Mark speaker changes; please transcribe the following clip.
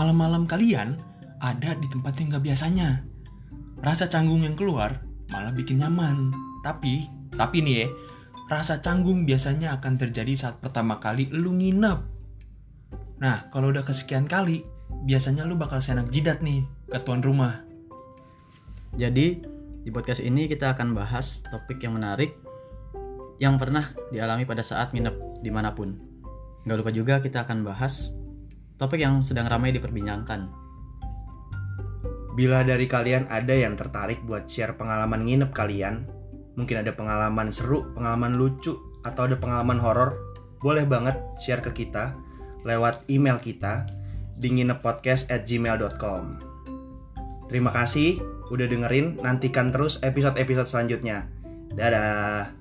Speaker 1: malam-malam kalian ada di tempat yang gak biasanya. Rasa canggung yang keluar malah bikin nyaman. Tapi, tapi nih ya, rasa canggung biasanya akan terjadi saat pertama kali lu nginep. Nah, kalau udah kesekian kali, biasanya lu bakal senak jidat nih ke tuan rumah.
Speaker 2: Jadi di podcast ini kita akan bahas topik yang menarik yang pernah dialami pada saat nginep di mana pun. Gak lupa juga kita akan bahas topik yang sedang ramai diperbincangkan.
Speaker 3: Bila dari kalian ada yang tertarik buat share pengalaman nginep kalian, mungkin ada pengalaman seru, pengalaman lucu, atau ada pengalaman horor, boleh banget share ke kita lewat email kita di ngineppodcast@gmail.com. Terima kasih udah dengerin, nantikan terus episode-episode selanjutnya. Dadah.